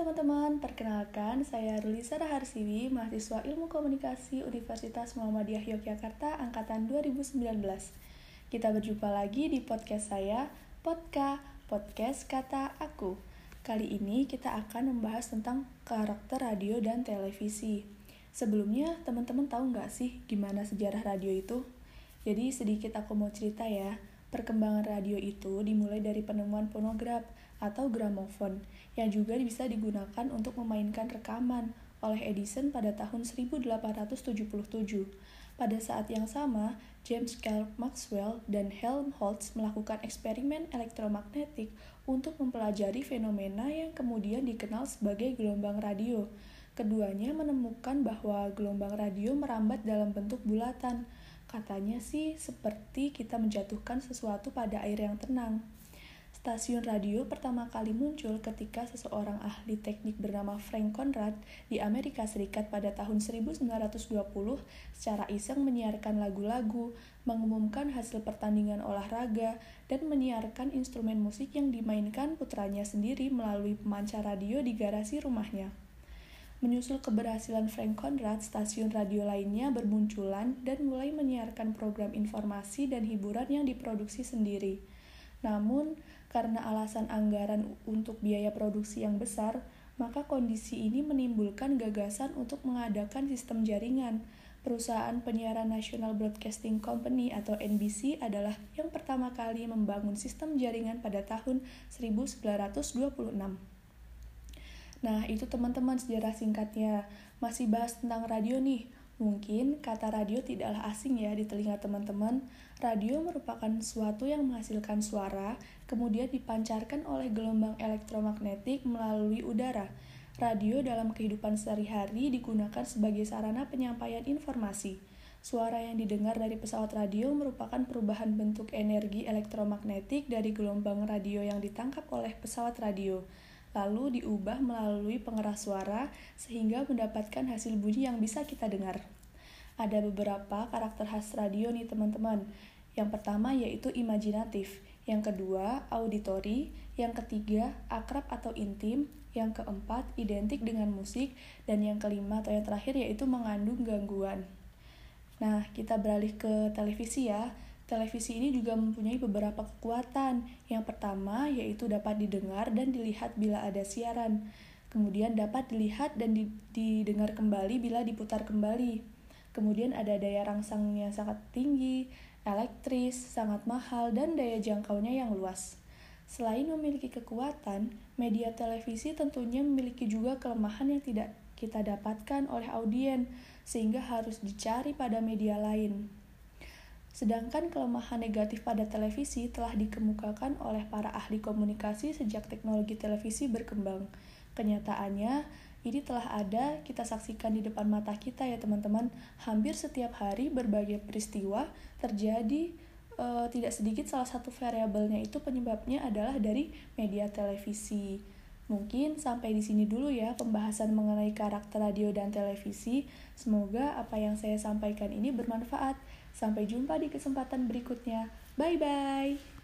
teman-teman, perkenalkan saya Rulisa Raharsiwi, mahasiswa Ilmu Komunikasi Universitas Muhammadiyah Yogyakarta angkatan 2019. Kita berjumpa lagi di podcast saya, Podka, Podcast Kata Aku. Kali ini kita akan membahas tentang karakter radio dan televisi. Sebelumnya, teman-teman tahu nggak sih gimana sejarah radio itu? Jadi sedikit aku mau cerita ya. Perkembangan radio itu dimulai dari penemuan fonograf atau gramofon yang juga bisa digunakan untuk memainkan rekaman oleh Edison pada tahun 1877. Pada saat yang sama, James Clerk Maxwell dan Helmholtz melakukan eksperimen elektromagnetik untuk mempelajari fenomena yang kemudian dikenal sebagai gelombang radio. Keduanya menemukan bahwa gelombang radio merambat dalam bentuk bulatan. Katanya sih seperti kita menjatuhkan sesuatu pada air yang tenang. Stasiun radio pertama kali muncul ketika seseorang ahli teknik bernama Frank Conrad di Amerika Serikat pada tahun 1920 secara iseng menyiarkan lagu-lagu, mengumumkan hasil pertandingan olahraga, dan menyiarkan instrumen musik yang dimainkan putranya sendiri melalui pemancar radio di garasi rumahnya. Menyusul keberhasilan Frank Conrad, stasiun radio lainnya bermunculan dan mulai menyiarkan program informasi dan hiburan yang diproduksi sendiri. Namun, karena alasan anggaran untuk biaya produksi yang besar, maka kondisi ini menimbulkan gagasan untuk mengadakan sistem jaringan. Perusahaan penyiaran National Broadcasting Company atau NBC adalah yang pertama kali membangun sistem jaringan pada tahun 1926. Nah, itu teman-teman sejarah singkatnya. Masih bahas tentang radio nih. Mungkin kata radio tidaklah asing ya di telinga teman-teman. Radio merupakan suatu yang menghasilkan suara, kemudian dipancarkan oleh gelombang elektromagnetik melalui udara. Radio dalam kehidupan sehari-hari digunakan sebagai sarana penyampaian informasi. Suara yang didengar dari pesawat radio merupakan perubahan bentuk energi elektromagnetik dari gelombang radio yang ditangkap oleh pesawat radio lalu diubah melalui pengeras suara sehingga mendapatkan hasil bunyi yang bisa kita dengar. Ada beberapa karakter khas radio nih teman-teman. Yang pertama yaitu imajinatif, yang kedua auditori, yang ketiga akrab atau intim, yang keempat identik dengan musik, dan yang kelima atau yang terakhir yaitu mengandung gangguan. Nah, kita beralih ke televisi ya televisi ini juga mempunyai beberapa kekuatan. Yang pertama yaitu dapat didengar dan dilihat bila ada siaran. Kemudian dapat dilihat dan didengar kembali bila diputar kembali. Kemudian ada daya rangsang yang sangat tinggi, elektris, sangat mahal, dan daya jangkaunya yang luas. Selain memiliki kekuatan, media televisi tentunya memiliki juga kelemahan yang tidak kita dapatkan oleh audien, sehingga harus dicari pada media lain. Sedangkan kelemahan negatif pada televisi telah dikemukakan oleh para ahli komunikasi sejak teknologi televisi berkembang. Kenyataannya, ini telah ada kita saksikan di depan mata kita ya teman-teman. Hampir setiap hari berbagai peristiwa terjadi e, tidak sedikit salah satu variabelnya itu penyebabnya adalah dari media televisi. Mungkin sampai di sini dulu ya pembahasan mengenai karakter radio dan televisi. Semoga apa yang saya sampaikan ini bermanfaat. Sampai jumpa di kesempatan berikutnya. Bye bye.